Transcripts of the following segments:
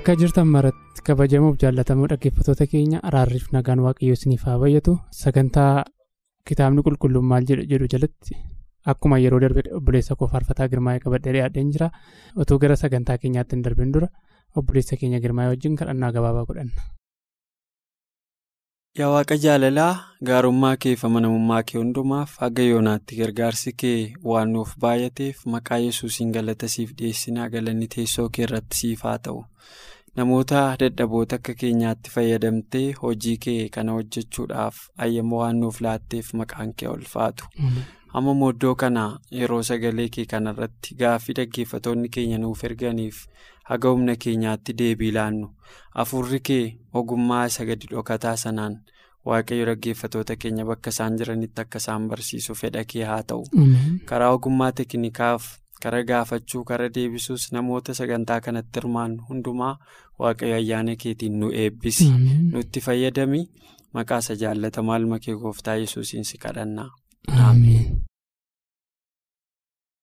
Bakka jirtan maratti kabajamuuf jaallatamoo dhaggeeffattoota keenya araarriif nagaan waaqayyoo isiniif haa bayyatu sagantaa kitaabni qulqulluun maal jedhu jalatti akkuma yeroo darbe obboleessa koo faarfataa girmaa'ee qabadhee dhiyaadheen jira otoo gara sagantaa keenyaatti hin darbin dura obboleessa keenya girmaa'ee wajjin kadhannaa gabaabaa godhanna. Yaa Waaqa jaalalaa gaarummaa kee fi amanamummaa kee hundumaaf haga yoonaatti gargaarsi kee waan nuuf baay'ateef maqaa yesuusiin galata siif dhiyeessinaa galanni teessoo kee irratti siif haa ta'u. Namoota dadhaboota akka keenyaatti fayyadamtee hojii kee kana hojjechuudhaaf ayyama waan nuuf laatteef maqaan kee ulfaatu. Amma iddoo kana yeroo sagalee kee kanarratti gaaffii dhaggeeffatoonni keenya nuuf erganiif haga humna keenyaatti deebii laannu. Afurri kee ogummaa isa gadi dhokataa sanaan waaqayyo dhaggeeffatoota keenya bakka isaan jiranitti akka isaan barsiisu fedha kee haa ta'u. Karaa ogummaa teeknikaaf karaa gaafachuu karaa deebisuus namoota sagantaa kanatti hirmaannu hundumaa waaqayyo ayyaana keetiin nu eebbisi. Nutti fayyadami maqaa isa jaallatamaa ilma kee gooftaa yesuusiin si kadhanna.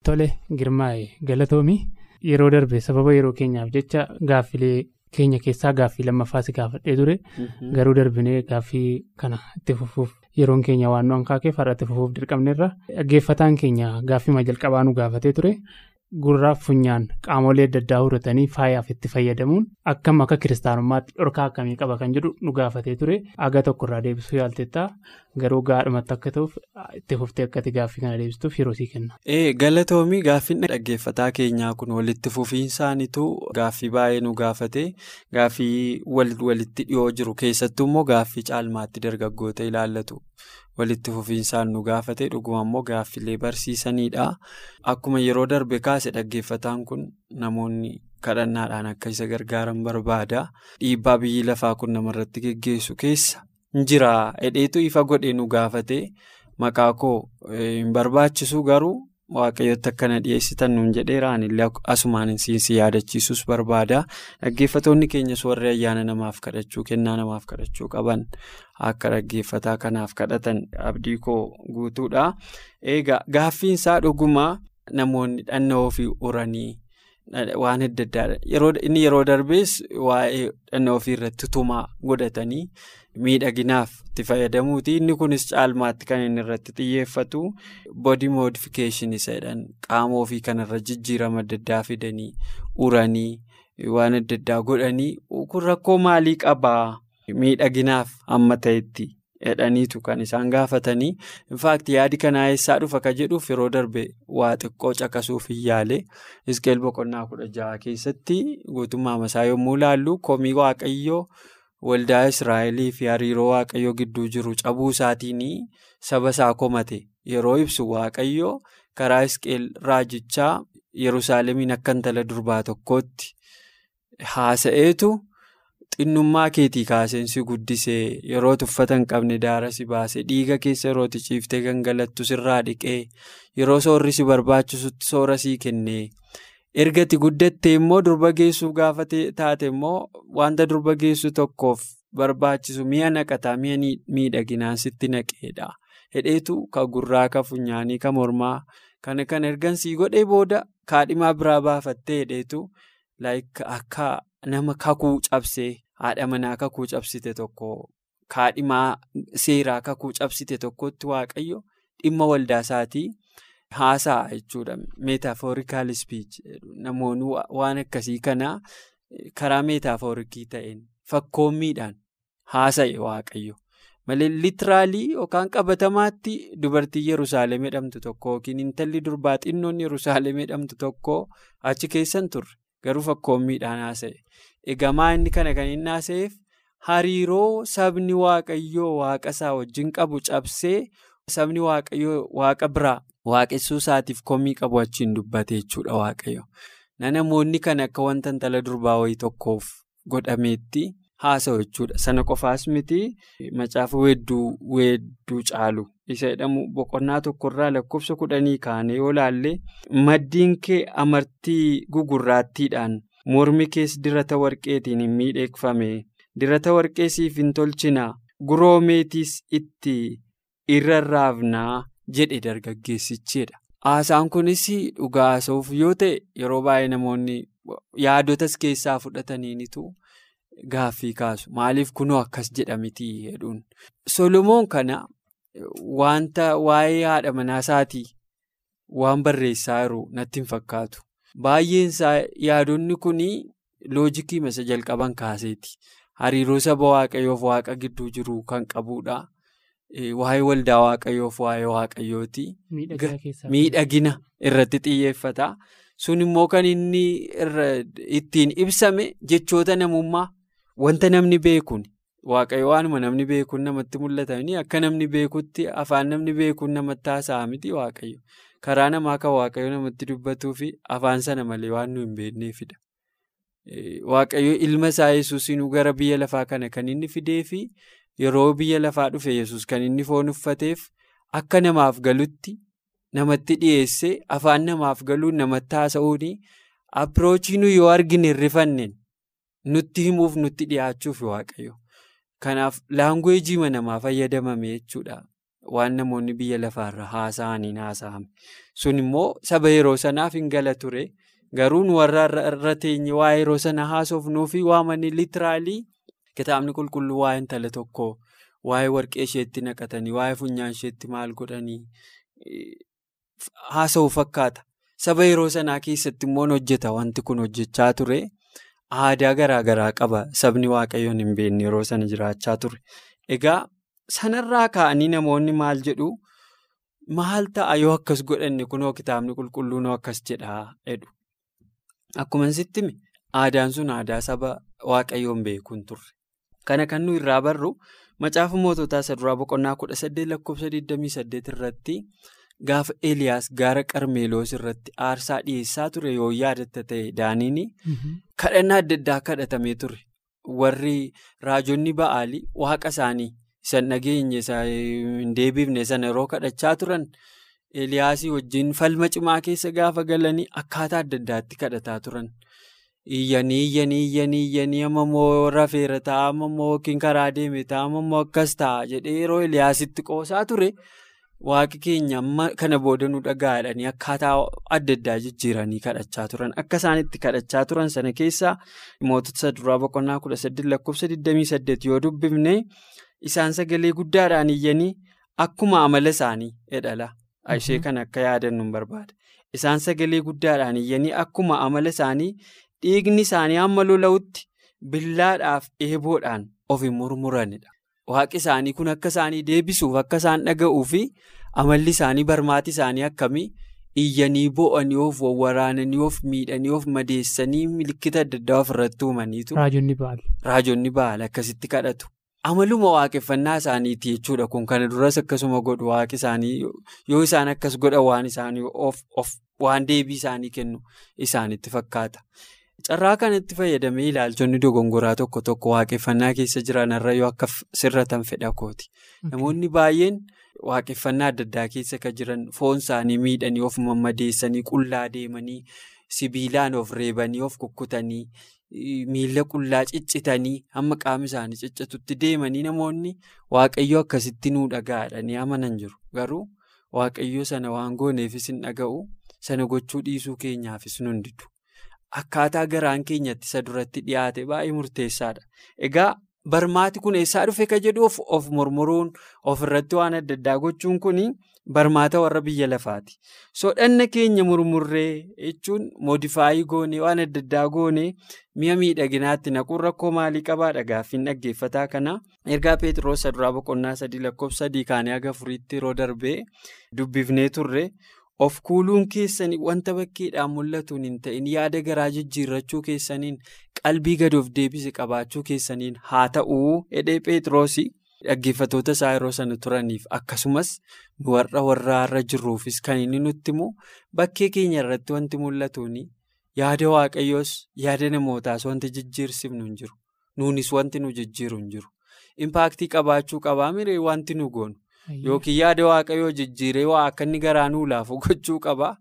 Tole girmaa'e galatoomii yeroo darbe sababa yeroo keenyaaf jecha gaaffilee keenya keessaa gaaffii lammaffaa si gaafadhee ture. Garuu darbinee gaaffii kana itti fufuuf yeroon keenya waan nu hankaakeef har'a itti fufuuf dirqamneerra dhaggeeffataan keenya gaaffii jalqabaa nu gaafatee ture gurraaf funyaan qaamolee adda addaa huratanii faayaaf itti fayyadamuun akkam akka kiristaanummaatti dhorkaa akkamii qaba kan jedhu nu gaafatee ture aga tokkorraa deebisuu yaaltettaa garuu gaadhumatti akka ta'uuf itti fuftee akkati gaaffii kana deebistuuf yeroo sii kenna. galatoomii gaaffiin dhaggeeffataa keenyaa kun walitti fufiinsaanitu gaaffii baay'ee nu gaafate gaaffii walitti dhiyoo jiru keessattuu immoo gaaffii caalmaatti dargaggoota ilaallatu. Walitti fufiinsaan nu gaafate dhuguma immoo gaaffilee barsiisanidha. Akkuma yeroo darbe kaase dhaggeeffataan kun namoonni kadhannaadhaan akka isa gargaaran barbaada. Dhiibbaa biyyi lafaa kun namarratti geggeessu keessa jira. Hidheetu ifa godhee nu gaafate maqaa koo hin barbaachisu garuu waaqayyooti akkana dhiyeessitan nuun jedheeraan illee asumaan si yaadachiisus barbaada. Dhaggeeffatoonni keenyas warri ayyaana namaaf kadhachuu kennaa namaaf kadhachuu qaban akka dhaggeeffataa kanaaf kadhatan abdii koo guutuudha. Egaa gaaffiinsaa dhugumaa namoonni dhannoo ofii uranii waan adda addaa inni yeroo darbees waa'ee dhannoo ofii irratti tumaa godhatanii miidhaginaaf itti fayyadamuuti. Inni kunis caalmaatti kan inni irratti xiyyeeffatu modification isa jedhan. Qaama ofii kanarra jijjiirama adda addaa fidanii uranii waan adda addaa godhanii. Rakkoo maalii qabaa miidhaginaaf amma ta'etti jedhaniitu kan isaan gaafatanii infaakti yaadi kanaa eessaa dhufa ka jedhuuf yeroo darbe waa xiqqoo caqasuuf hin yaale isqeel boqonnaa kudha jaha keessatti guutummaa masaa yommuu laallu komii waaqayyoo. Waldaa Israa'elii fi hariiroo Waaqayyoo gidduu jiru cabuu isaatiin saba isaa komate yeroo ibsu Waaqayyoo karaa Isqeel raajichaa Yerusaalemiin akka intala durbaa tokkootti haasa'eetu xinnummaa keetii kaaseensi guddisee yeroo uffata hin qabne daara si baase dhiiga keessa yeroo ciiftee gangalattu sirraa dhiqee yeroo soorri si barbaachisutti soora sii kennee. ergati guddattee immoo durba geessuuf gaafa taate immoo wanta durba geessu tokkoof barbaachisu mi'a naqataa mi'a miidhaginaan sitti naqeedha. Hidheetu ka gurraa ka funyaanii ka mormaa kana kan ergansii godhee booda kaadhimaa biraa baafattee hidheetu akka nama kakuu cabsee haadha manaa kakuu cabsite tokko kaadhimaa seeraa kakuu cabsite tokkotti waaqayyo dhimma waldaa isaatii. Haasaa jechuudha. Meetaafoorikaal spiich namoonni waan akkasii kana karaa meetaafoorikii ta'een fakkoommiidhaan haasa'e waaqayyo. malee litiraalii yookaan qabatamaatti dubartii Yerusaalem jedhamtu tokko yookiin intalli durbaa xinnoon Yerusaalem jedhamtu tokko achi keessan turre garuu fakkoommiidhaan haasa'e. Egaa inni kana kan inni haasa'eef hariiroo sabni waaqayyoo waaqa isaa wajjin qabu cabsee sabni waaqayyoo waaqa biraa waaqessuu isaatiif komii qabu achiin dubbate jechuudha waaqayyo. Na namoonni kan akka wanta intala durbaa wayii tokkoof godhameetti haasa'u jechuudha. Sana qofaas miti macaafa weedduu weedduu caalu isa jedhamu boqonnaa tokkorraa lakkoofsa kudhanii kaanee yoo laalle maddiin kee amartii gugurraattiidhaan mormi kees dirata warqeetiin hin miidheegfame dirata warqee siif hin tolchinaa guroomeetiis itti irra raafnaa jedhe dargaggeessichedha. Haasaan kunis dhugaa haasa'uuf yoo ta'e yeroo baay'ee namoonni yaadotas keessaa fudhataniinitu gaaffii kaasu. Maaliif kunoo akkas jedhamiti jedhuun. Solomoon kana wanta waa'ee haadha manaa isaatii waan barreessaa jiru natti hin fakkaatu. Baay'een isaa yaadonni kun loojikii masa jalqaban kaaseeti. Hariiroo saba waaqayyoof waaqa gidduu jiru kan qabudha. Waa'ee waldaa waaqayyoof waa'ee waaqayyooti. Miidhagina irratti xiyyeeffata. Sun immoo kan inni ittiin ibsame jechoota namummaa wanta namni beekuun waaqayyo waanuma namni beekuun namatti mul'atanii akka namni beekutti afaan namni beekuun namatti haasa'aa miti waaqayyo. Karaa namaa kan waaqayyo namatti dubbatuu fi afaan sana malee waan nu hin beekneefidha. Waaqayyo ilma isaa yesuusinuu gara biyya lafaa kana kan inni fidee fi yeroo biyya lafaa dhufe yesus kan inni foon uffateef akka namaaf galutti namatti dhiyeessee afaan namaaf galuun namatti haasa'uun appiroochii nu yoo argine hirrifanneen nutti himuuf nutti dhiyaachuuf waaqayyo. Kanaaf laangweejii namaa fayyadamame jechuudha. Waan namoonni biyya lafaarra haasa'aniin haasa'ame. Sun immoo saba yeroo sanaaf hin gala ture. Garuu warra irra teenye waa'ee yeroo sana haasofnuu fi waamanii litiraalii kitaabni qulqulluu waa'ee intala tokkoo waa'ee warqee isheetti naqatanii waa'ee funyaan isheetti maal godhanii haasa'u fakkaata. Saba yeroo sanaa keessatti immoo hojjeta wanti kun hojjechaa ture. Aadaa garaa garaa qaba sabni waaqayyoon hin beekne yeroo sana jiraachaa ture. Egaa sanarraa ka'anii namoonni maal jedhu maal ta'a yoo akkas godhanne kunoo kitaabni qulqulluun akkas jedhaa jedhu. Akkuma sitti aadaan sun aadaa saba waaqayyoon beekuun turre. Kana kan nu irraa barru macaafa moototaa isa duraa boqonnaa kudha saddeet lakkoofsa 28 irratti gaafa Eliyaas gaara Qarmeeloos irratti aarsaa dhiyeessaa ture yoo yaadatta ta'e daaniin kadhannaa adda addaa kadhatamee ture. Warri raajonni ba'aalii waaqa isaanii isan dhageenye hin deebifne sana yeroo kadhachaa turan Eliyaasii wajjin falma cimaa keessa gaafa galanii akkaataa adda addaatti kadhataa turan. Iyyanii iyyanii iyyanii iyyanii amma immoo rafeera ta'a amma immoo yookiin karaa deeme ta'a amma immoo akkas ta'a jedhee yeroo Eliyaasitti qoosaa ture waaqi keenya amma kana booda nu dhaga'aadhanii akkaataa adda addaa jijjiiranii kadhachaa turan. Akka isaan itti kadhachaa turan sana keessaa mootota duraa boqonnaa kudha saddeet lakkoofsa 28 yoo dubbifne isaan sagalee guddaadhaan iyyanii akkuma amala isaanii jedhala. Ishee kan akka yaadannu hin barbaada. Isaan sagalee guddaadhaan iyyanii akkuma amala isaanii dhiigni isaanii hamma lola'utti billaadhaaf eeboodhaan of hin murmuranidha. Waaqi isaanii kun akka isaanii deebisuuf akka isaan dhaga'uu fi amalli isaanii barmaati isaanii akkamii iyyanii bo'anii of wawwaraananii of miidhanii of madeessanii milikkita adda addaa ofirratti uumaniitu. Raajonni baal akkasitti kadhatu. Amaluma waaqeffannaa isaaniiti jechuudha kun kana duras akkasuma godhu waaqi isaanii yoo isaan akkas godhan waan isaanii of waan deebii isaanii kennu isaanitti fakkaata. Carraa kanatti fayyadamee ilaalchonni dogongoraa tokko tokko waaqeffannaa keessa jiran irra yoo akka sirratan fedha kooti. Namoonni baay'een waaqeffannaa adda addaa keessa kan jiran foon isaanii miidhanii of mammadeessanii qullaa deemanii sibiilaan of reebanii of kukkutanii. Miila qullaa ciccitanii hamma qaama isaanii ciccitutti deemanii namoonni waaqayyo akkasitti nuu dhaga'aadhanii amanan jiru. Garuu waaqayyo sana waan gooneefis hin dhaga'u sana gochuu dhiisuu keenyaafis nu didu. Akkaataa garaan keenyatti isa duratti dhiyaate baay'ee murteessaadha. Egaa barmaati kun eessaa dhufe ka jedhuuf of murmuruun ofirratti waan adda addaa gochuun kun barmaata warra biyya lafaati. Soodhanna keenya murmurree jechuun moodifaayii goonee waan adda addaa goonee mi'a miidhaginaatti naquun rakkoo maalii qabaadha gaaffiin dhaggeeffataa kana. Ergaa Peetiroos saduraa boqonnaa sadii lakkoofsa sadii kaanii haga yeroo darbee dubbifnee turre of kuuluun keessanii wanta bakkeedhaan mul'atuun hin ta'in yaada garaa jijjiirrachuu keessaniin qalbii gad of deebise qabaachuu keessaniin haa ta'uu jedhee Peetiroos. Dhaggeeffatoota isaa yeroo sana turaniif akkasumas warra warraarra jirruufis kan inni nutti himu bakkee keenya irratti wanti mul'atuun yaada waaqayyoos yaada namootaas wanti jijjiirsifnu hin jiru. Nuunis wanti nu jijjiiru hin jiru. Impaaktii qabaachuu qabaa miree wanti nu goonu yookiin yaada waaqayyoo jijjiiree waa akka inni garaa nuu laafu gochuu qabaa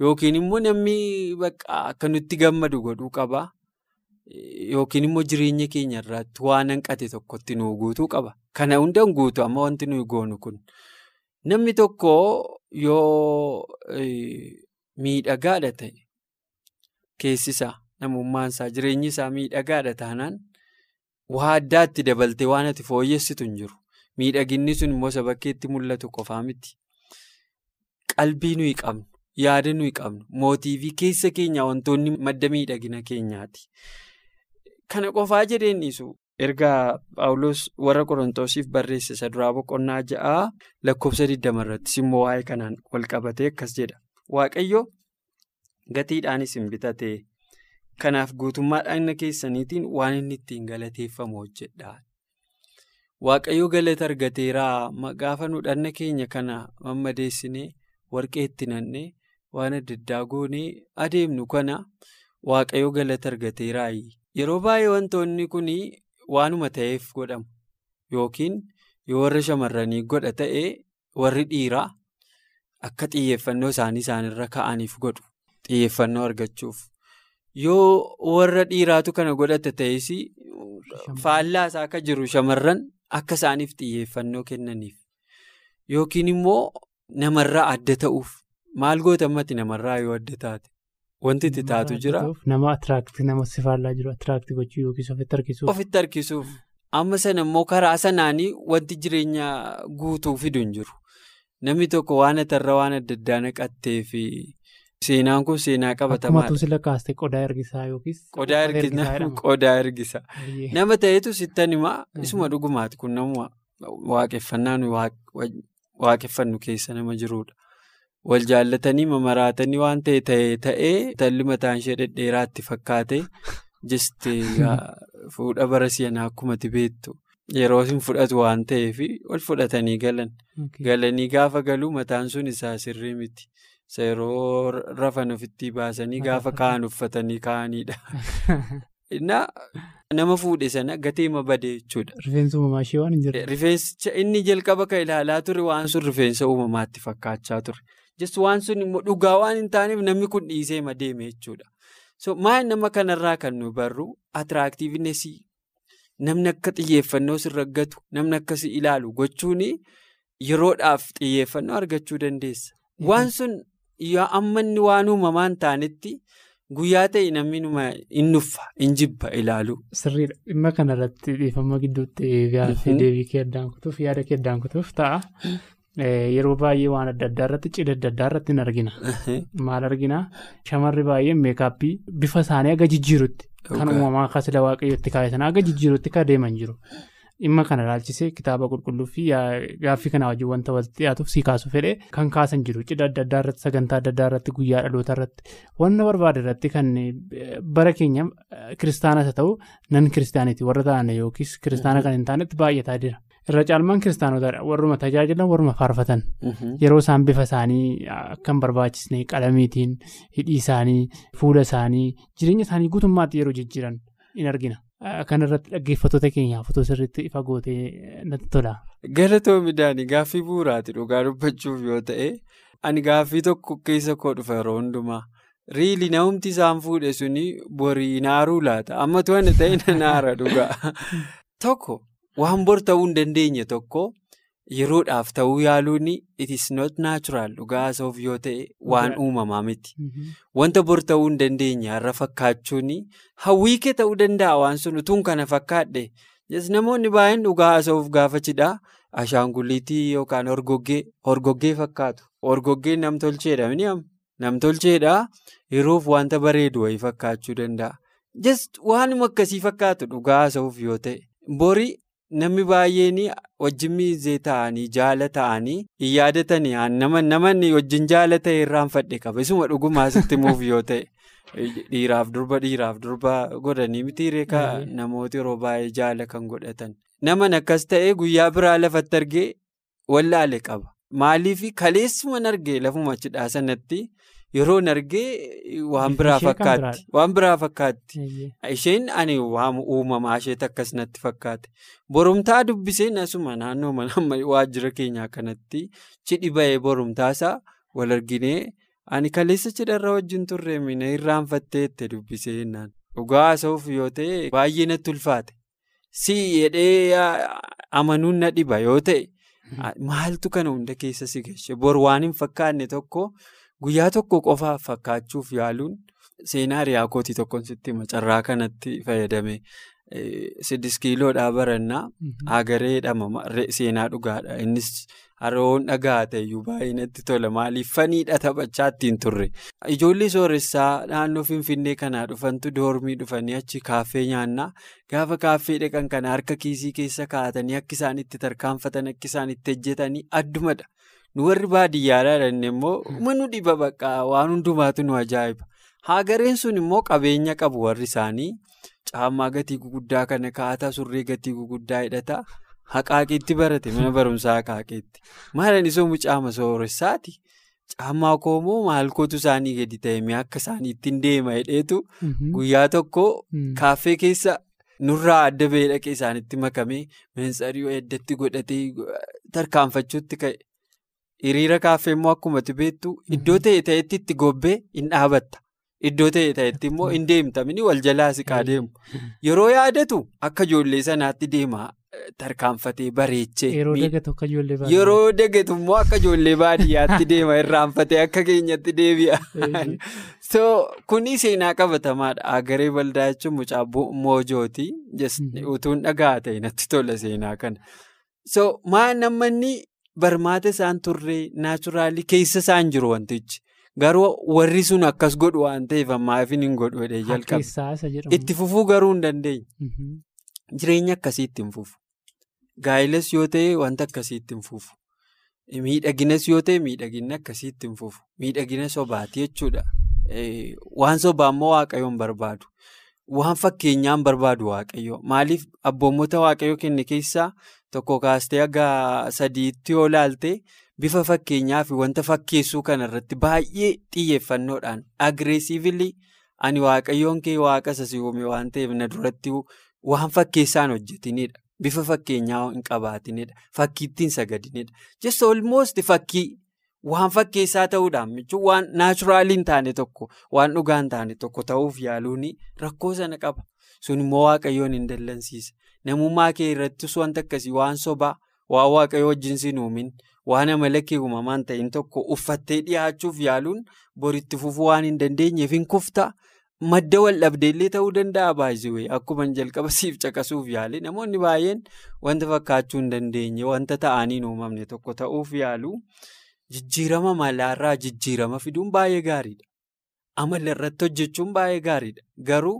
yookiin immoo namni akka nutti gammadu godhuu qabaa. Yookiin immoo jireenya keenya irratti waan hanqate tokkotti nu guutuu qaba. Kana hundaan guutu amma wanti nuyi goonu kun. Namni tokko yoo miidhagaadha ta'e keessisaa namummaan isaa jireenyi isaa miidhagaadha taanaan waa addaatti dabaltee waan ati fooyyessitu hin jiru. Miidhaginni sun immoo isa bakkeetti mul'atu qofaa miti. Qalbii nuyi qabnu, yaada nuyi qabnu, mootiifi keessa keenya wantoonni madda miidhagina keenyaati. Kana qofaa jedheen dhiisu ergaa Paawulos warra Qorontoosiif barreesse isa duraa boqonnaa ja'aa lakkoofsa 20 irrattis immoo waa'ee kanaan wal qabatee akkas jedha. Waaqayyo gatiidhaanis hin bitate kanaaf guutummaa dhagna keessaniitiin waan inni ittiin galateeffamu hojjedha. Waaqayyo galata argateeraa gaafa nu dhagna keenya kana mammadeessinee warqee itti nannee waan adda addaa goonee adeemnu kana waaqayyo galata argateeraayi. Yeroo baay'ee wantoonni kun waanuma ta'eef godhamu yookiin yoo warra shamarranii godha ta'ee warri dhiiraa akka xiyyeeffannoo isaanii isaanirra ka'aniif godhu xiyyeeffannoo argachuuf. Yoo warra dhiiraatu kana godhata ta'es faallaa isaa akka jiru shamarran akka isaaniif xiyyeeffannoo kennaniif yookiin immoo namarraa adda ta'uuf maal gootammatti namarraa yoo adda taate. Wanti itti taatu jira. Nama atiraaktii nama si faallaa jiru atiraaktii gochuu yookiis ofitti harkisuuf. Ofitti harkisuuf. Amma sana immoo karaa sanaanii wanti jireenya guutuu fidu hin jiru. Namni tokko waan atarra waan adda addaa naqattee fi seenaan kun seenaa qabatamaadha. Akkuma tuusila kaastee qodaa ergisaa yookiis. Qodaa ergisaa. Nama ta'etu sittan himaa isuma dhugumaati kun nama waaqeffannaan waaqeffannu keessa nama jirudha. Wal jaallatanii mamaraatanii waan ta'e ta'ee ta'ee talli mataan ishee dhedheeraatti fakkaate jistee fuudha bara si'anaa akkumatti beektu yeroo isin fudhatu waan ta'eef ol fudhatanii galan. Galanii gaafa galuu mataan sun isaa sirrii miti. Yeroo rafan ofitti baasanii gaafa ka'an uffatanii ka'anidha. Nama fuudhe sana gateema badee jechuudha. Rifeensa uumamaa ishee waan hin jirre. Rifeensa inni jalqaba kan ilaalaa ture waan sun rifeensa uumamaatti fakkaachaa ture. Jechuun waan sun immoo dhugaa waan hin taaneef namni kun dhiisee deeme jechuudha. So maal nama kanarraa kan nu barru atiraaktiivnesii namni akka xiyyeeffannoo sirra gatu namni akkasii ilaalu gochuun yeroodhaaf xiyyeeffannoo argachuu dandeessa. Waan sun amma inni waan uumamaa hin taanetti guyyaa ta'e namni hin nuffa hin jibba ilaalu. Sirriidha. Dhimma kanarratti dhiifama gidduutti gaaffii deebii kee addaan kutuuf yaada kee addaan kutuuf ta'a. Yeroo baay'ee waan adda addaa irratti cidha adda addaa irratti hin argina. Maal argina? Shamarri baay'een meekaappii bifa isaanii aga jijjiirutti. Kan uumamaa akka sila waaqayyootti kaayatan aga jijjiirutti kan deeman jiru. Dhimma kana ilaalchisee kitaaba qulqulluu fi gaaffii kanaa wajjin wanta walitti dhiyaatuuf sii kaasuu fedhee kan kaasan jiru. Cidha adda addaa irratti sagantaa adda addaa irratti guyyaa dhaloota irratti wanna barbaade irratti kan bara keenya kiristaanas haa ta'u nan kiristaaniiti warra ta'an yookiis kiristaana kan hin taanetti baay'ataa jira. Irra caalmaan kiristaanotaadha. Warruma tajaajilan warruma faarfatan. Yeroo isaan bifa isaanii akka hin barbaachisne qalamiitiin hidhii isaanii fuula isaanii jireenya isaanii guutummaatti yeroo jijjiiran in argina. Kan irratti dhaggeeffattoota keenyaaf otoo sirriitti ifa gootee natti tola. Galatoo midhaanii gaaffii bu'uuraati dhugaa dubbachuuf yoo ta'e ani gaaffii tokko keessa koo dhufa yeroo hundumaa. Riili namumti isaan fuudhe suni borii naaruu laata? Amma to'anne ta'e naara dhugaa. Tokko. Waan bor ta'uu hin dandeenye tokko yeroodhaaf ta'uu yaaluun it is not natural dhugaa haasa'uuf yoo ta'e waan uumamaa miti. Wanta bor ta'uu hin dandeenye har'a fakkaachuun hawwii kee ta'uu danda'a waan sun utuun kana fakkaadhe Namoonni baay'een dhugaa haasa'uuf gaafa cidhaa ashaanguliitii yookaan horgoggee fakkaatu. Horgoggeen namtolcheedha mini'am. Namtolcheedha yeroof wanta bareedu wayii fakkaachuu danda'a. Waanuma akkasii fakkaatu dhugaa haasa'uuf yoo ta'e. Borii namni baay'een wajjin miizee ta'anii jaala ta'anii hin yaadatanii namoonni wajjin jaala ta'e irraanfadhe qaba. Isuma dhugumaa sitti muuf yoo ta'e. Dhiiraaf durba dhiiraaf durba godhanii miti reekaa namoota yeroo baay'ee jaala kan godhatan. Naman akkas ta'e guyyaa biraa lafatti argee wallaale qaba. Maaliif kaleessuman argee lafuma cidhaa sanatti yeroon argee waan biraa fakkaatti. Waan biraa fakkaatti. Isheen ani uumamaa isheetti akkas natti fakkaate. Borumtaa dubbiseen asuma naannoo waajjira keenyaa kanatti cidhi ba'ee borumtaasaa wal arginee. Ani kaleessa cidharra wajjin turre mina irraanfattee itti dubbisee jennaan. Dhugaa haasa'uuf yoo ta'e baay'ee natti ulfaate. Si jedhee amanuun na dhiba yoo ta'e maaltu kana hunda keessa si gashe bor waan hin fakkaanne tokko guyyaa tokko qofaaf fakkaachuuf yaaluun seenaa hiriyaa kootii tokkoon sitti macarraa kanatti fayyadame. Siddis kiiloodhaa barannaa agaree jedhama seenaa dhugaadha. Innis haroon dhagaa ta'eyyuu baay'ee natti tola. Maaliif faniidha taphachaa ittiin turre. Ijoollee sooressaa naannoo Finfinnee kanaa dhufantu doormii dhufanii achi kaaffee nyaannaa. Gaafa kaaffee dhaqan kana harka kiisii keessa kaa'atanii akka isaan itti tarkaanfatan akka isaan itti hojjetanii addumadha. Nu warri baadiyyaadhaa dhanne immoo manu dhiba bakka waan hundumaatu nu ajaa'iba. Hagareen sun immoo qabeenya qabu warri isaanii. Caammaa gatii guguddaa kana kaataa surree gatii guguddaa hidhataa haqaaqiitti barate mana barumsaa haqaaqiitti. Maalaan isoo mucaama sooressaati. Caammaa koomoo maalkootu isaanii gadi ta'e akka isaanii ittiin deema hidheetu guyyaa tokko kaaffee keessa nurraa adda bahee dhaqee isaanitti makamee meensarii eddatti godhatee tarkaanfachuutti ka'e. Hiriira kaaffee immoo akkuma beektu iddoo ta'e ta'etti itti gobbee hin dhaabatta. Iddoo ta'e ta'etti immoo hin deemtamini wal jalaa siqaa deemu. Yeroo yaadatu akka ijoollee sanaatti deema tarkaanfatee bareechee. Yeroo dagatu immoo akka ijoollee baadiyyaatti deema irraanfatee akka keenyatti deebi'a. So kuni seenaa qabatamaadha. Agaree baldaa jechuun mucaa moojooti. Utuun dhagaa ta'e natti tola seenaa kana. So maa namoonni barmaata isaan turree naachuraalii keessa isaan jiru wantichi. Garuu warri sun akkas godhu waan ta'eef ammaaf hin godhu jedhee jalqaba. Itti fufuu garuu hin dandeenye. Jireenya akkasii ittiin fufu. Gaa'ilas yoo ta'e wanta akkasii ittiin fufu. Miidhaginas yoo ta'e miidhaginni akkasii ittiin fufu. Miidhagina sobaati jechuudha. Waan sobaa immoo waaqayyoon barbaadu. Waan fakkeenyaan barbaadu waaqayyo. Maaliif abboommota waaqayyo kenne keessaa tokko kaastee haga sadiitti yoo laalte. Bifa fakkeenyaa fi wanta fakkeessuu kanarratti baay'ee xiyyeeffannoodhaan agreesiivili ani waaqayyoon kee waaqa uume waan ta'eef na duratti waan fakkeessaan hojjetinidha. Bifa fakkeenyaa hin qabaatinidha. Fakkiittiin sagadinidha. Jecha olmoosti fakkii waan fakkeessaa ta'uudhaan jechuun waan naachuraalii hin taane tokko waan dhugaa hin taane tokko ta'uuf yaaluun rakkoo sana qaba. Sun immoo waaqayyoon hin dallansiisa. Namummaa kee irrattis wanta akkasii waan sobaa waan waaqayyoo wajjin siin uumin. Waan amala kee uumamaan ta'in tokko uffattee dhiyaachuuf yaaluun boritti fufuu waan hin dandeenyeef hin kufta. Madda wal dhabdeellee ta'uu danda'a baay'ee akkuma jalqaba siif caqasuuf yaale namoonni baay'een wanta fakkaachuu hin dandeenye wanta ta'anii hin uumamne tokko ta'uuf yaalu jijjiirama malaarraa jijjiirama fiduun baay'ee gaariidha. Amala irratti hojjechuun baay'ee gaariidha. Garuu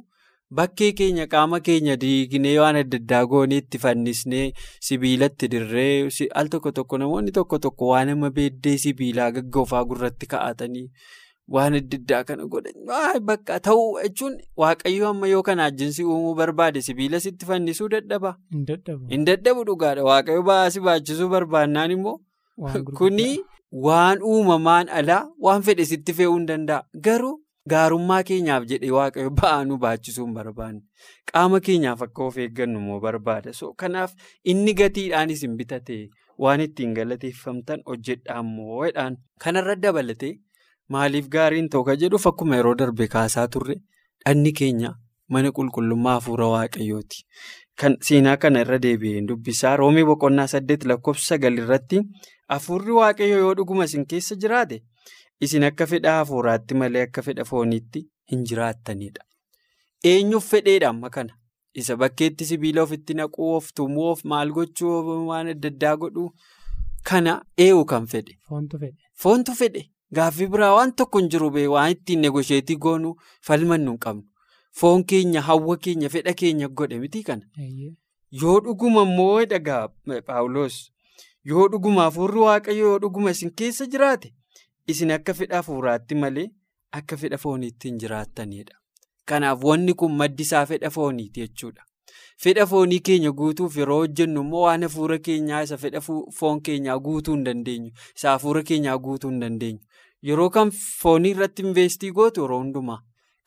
bakkee keenya qaama keenya diignee waan adda addaa goonee itti fannisnee sibiilatti dirree al tokko tokko namoonni tokko tokko waan amma beeddee sibiilaa gaggoofaa gurratti kaa'atanii. Waan adda addaa kana godhan bakka ta'uu jechuun waaqayyo amma yoo kana ajjiinsi uumuu barbaade sibiila sitti fannisuu dadhaba. Hin dadhabu dhugaadha waaqayyo baasii baachisuu barbaannaan immoo kuni waan uumamaan alaa waan fedhe sitti fe'uu hin danda'a. Garuu gaarummaa keenyaaf jedhee waaqayyo ba'aa nu baachisuu hin barbaanne. Qaama keenyaaf akka of eeggannu immoo barbaada. Kanaaf inni gatiidhaanis hin bitate waan ittiin galateeffamtan hojjedhaa immoo jedhaan kanarra dabalatee. Maaliif gaariin ta'u kan jedhuuf akkuma yeroo darbe kaasaa turre dhanni keenya mana qulqullummaa hafuura waaqayyooti. Kan seenaa kana irra deebi'een dubbisaa roomii boqonnaa saddeet lakkoofsa sagal irratti hafuurri waaqayyo yoo dhuguma isin keessa jiraate isin akka fedha hafuuraatti malee akka fedha fooniitti hin jiraattanidha. Eenyuuf fedheedha amma kana? Isa bakkeetti sibiila ofitti naquu of tumuu of maal gochuu waan adda addaa godhuu kana eewu kan fedhe. Foontu fedhe. Gaaffii biraa waan tokko hin jiru bee waan ittiin negosheetii goonuu falmannu hin qabnu. Foon keenya hawwa keenya fedha keenya godhe miti kana. Yoo dhuguma immoo dhagaa Paawuloos yoo dhuguma hafuurri waaqayyo yoo dhuguma isin keessa jiraate isin akka fedha hafuuraatti malee akka fedha fooniitti hin jiraattanidha. Kanaaf wanni kun maddi isaa fedha fooniiti jechuudha. Fedha foonii keenya guutuuf yeroo hojjennu immoo waan hafuura keenyaa isa fedha foon keenyaa guutuu hin dandeenyu. Isa hafuura keenyaa guutuu hin dandeenyu. Yeroo kan foonii irratti investii gootu yeroo hundumaa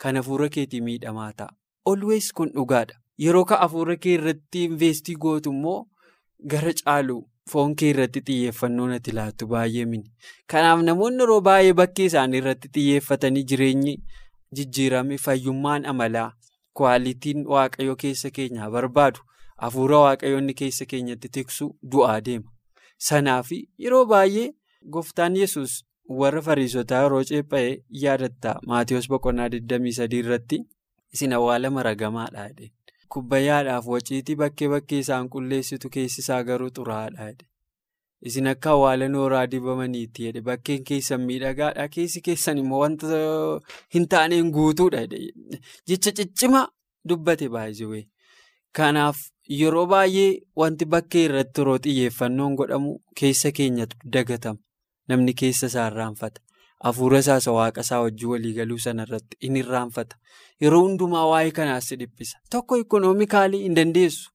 kan hafuura keetii miidhamaa ta'a. Always kun dhugaadha. Yeroo kan hafuura kee irratti investii gootu immoo gara caalu foon kee irratti xiyyeeffannoo natti laattu baay'ee mini. Kanaaf namoonni yeroo baay'ee bakkee isaanii irratti xiyyeeffatanii jireenyi jijjiirame fayyummaan amalaa. Kwaalitiin waaqayyo keessa keenyaa barbaadu hafuura waaqayyoonni keessa keenyatti tiksu du'aa deema. Sanaaf yeroo baay'ee gooftaan yesus warra fariisotaa yeroo ceepha'ee yaadatta Maatiyus boqonnaa 23 irratti isin awwaala maragamaadha. Kubbayyaadhaaf waciitii bakkee bakkee isaan qulleessitu keessi isaa garuu xuraa'aadha. Isin akka awwaala nooraa dibamaniitti jedhe bakkeen keessan miidhagaadha keessi keessan immoo wanta hin taaneen guutuudha jecha ciccimaa dubbate baay'ee. Kanaaf yeroo baay'ee wanti bakkee irratti yeroo xiyyeeffannoon godhamu keessa keenyatu dagatama. Namni keessa isaa irraanfata. Hafuura isaas waaqa isaa wajjin waliigaluu sanarratti inni irraanfata. Yeroo hundumaa waa'ee kanaas dhiphisa. Tokko ikonoomikaalii hin dandeessu.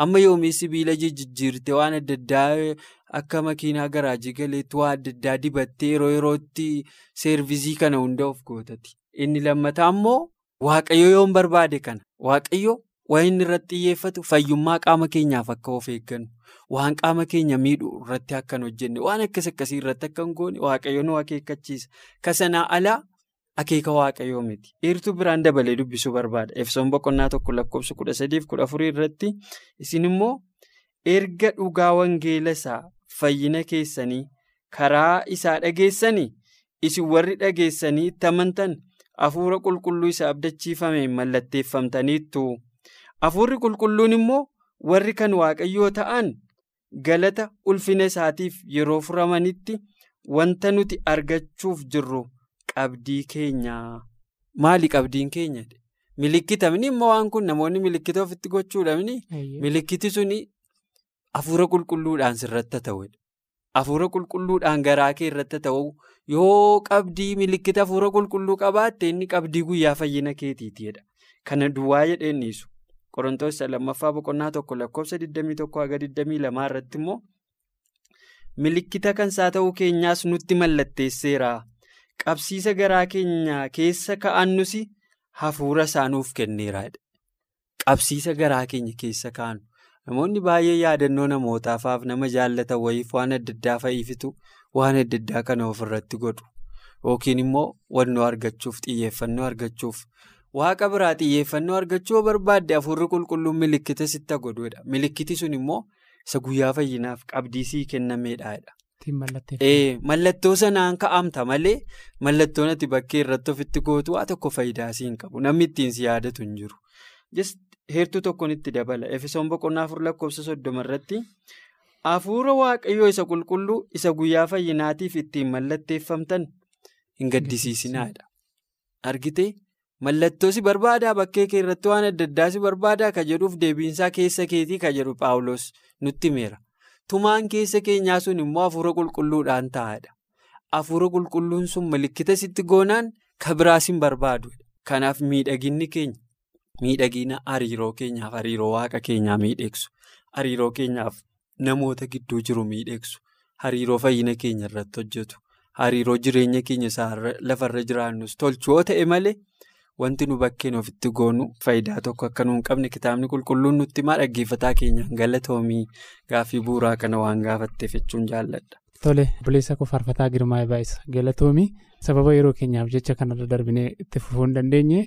Hamma yoomii sibiila jijjiirte waan adda addaa akka makiinaa garaajii galeetti waan adda addaa dibattee yeroo yerootti seervizii kana hunda of gootati. Inni lammataa immoo waaqayyo yoon barbaade kana waaqayyo waan inni irratti xiyyeeffatu fayyummaa qaama keenyaaf akka of eeggannu waan qaama keenya miidhu irratti akka hin hojjenne waan akkas akkasii irratti akka hin goone waaqayyo nu akeekkachiisa. Kasanaa alaa akeeka waaqayyoo miti. Eertuu biraan dabalee dubbisuu barbaada. Efesoon boqonnaa tokko lakkoofsa kudha sadiif kudha afurii irratti isin immoo erga dhugaa wangeela isaa fayyina keessanii karaa isaa dhageessanii isin warri dhageessanii itti amantan hafuura qulqulluu isa abdachiifameen mallatteeffamtaniittu. Hafuurri qulqulluun immoo warri kan waaqayyoo ta'an galata ulfina isaatiif yeroo furamanitti wanta nuti argachuuf jirru. Qabdii keenyaa maali qabdiin keenya? Milikitamni immoo waan kun namoonni milikita ofitti gochuudhaani milikiti suni hafuura qulqulluudhaan sirratti ta'udha. Hafuura qulqulluudhaan garaa kee irratti ta'u yoo qabdii milikita hafuura qulqulluu qabaatte inni qabdii guyyaa fayyina keetiitidha. Kana duwwaa jedheen dhiisu. Qorontoos lammaffaa boqonnaa tokko lakkoofsa 21-22 irratti immoo milikita kansaa ta'uu keenyaas nutti mallatteesseera. Qabsiisa garaa keenya keessa ka'annus hafuura isaa nuuf kenneera. Qabsiisa garaa keenya keessa kaa'annu. Namoonni baay'ee yaadannoo namootaaf nama jaallatan wayiif waan adda addaa fa'iifitu waan adda addaa kana ofirratti godhu. Yookiin immoo wannoo argachuuf xiyyeeffannoo argachuuf waaqa biraa xiyyeeffannoo argachuu barbaadde hafuurri qulqulluun milikkita sitti godhuudha. Milikkiti sun immoo isa guyyaa fayyinaaf qabdii sii kennameedha. Mallattoo sanaan ka'amta malee mallattoon ati bakkee irratti ofitti gootu waa tokko faayidaa siin qabu. Namni ittiin si yaadatu hin jiru. Heertuu tokkoon itti dabala. Efesoon boqonnaa afur lakkoofsa soddoma irratti hafuura waaqayyoo isa qulqulluu isa guyyaa fayyinaatiif ittiin mallatteeffamtan hin gaddisiisinaadha. Argitee mallattoo si barbaadaa bakkee kee irratti waan adda addaa si barbaadaa ka jedhuuf deebiinsaa keessa keetii ka jedhu Paawuloos nutti himeera. Tumaan keessa keenyaa sun immoo hafuura qulqulluudhaan taa'aadha. Hafuura qulqulluun sun milikkita sitti goonaan ka biraas hin barbaadu. Kanaaf miidhaginni keenya miidhagina hariiroo keenyaaf hariiroo waaqa keenyaa miidhegsu. Hariiroo keenyaaf namoota gidduu jiru miidhegsu. Hariiroo fayyina keenya irratti hojjetu. Hariiroo jireenya keenya lafarra jiraannus tolchu yoo ta'e malee wanti nu bakkeen ofitti goonu faayidaa tokko akka nu hin qabne kitaabni qulqulluun nutti himaa dhaggeeffataa keenyaan galatoomii gaaffii bu'uuraa kana waan gaafatteef jechuun jaalladha. Tole buleessa koo faarfataa girmaa baay'isa galatoomii sababa yeroo keenyaaf jecha kanarra darbinee itti fufuu hin dandeenye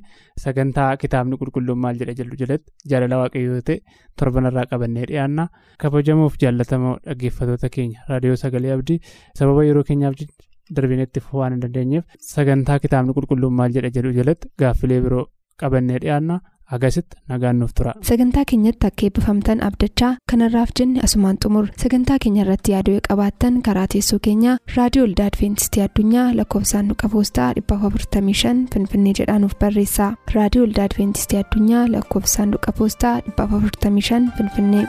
sagantaa kitaabni qulqulluun maal jedha jedhu jalatti? Jaalala waaqayyoo ta'e torbanarraa qabannee dhiyaanna. Kabajamuuf jaallatamoo dhaggeeffatoota keenya. Raadiyoo sagalee abdii sababa yeroo keenyaaf darbinee itti fufuu waan hin dandeenyeef sagantaa kitaabni qulqulluun maal jedha jedhu jalatti gaaffilee biroo qabannee dhiyaanna agasitti nagaan nuuf tura. sagantaa keenyatti akka eebbifamtaan abdachaa kanarraaf jenne asumaan xumur sagantaa keenya irratti yaaduu qabaattan karaa teessoo keenyaa raadiyoo olda adventistii addunyaa lakkoofsaanduqa poostaa 455 finfinnee jedhaanuf barreessa raadiyoo olda adventistii addunyaa lakkoofsaanduqa poostaa 455 finfinnee.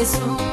Jesús.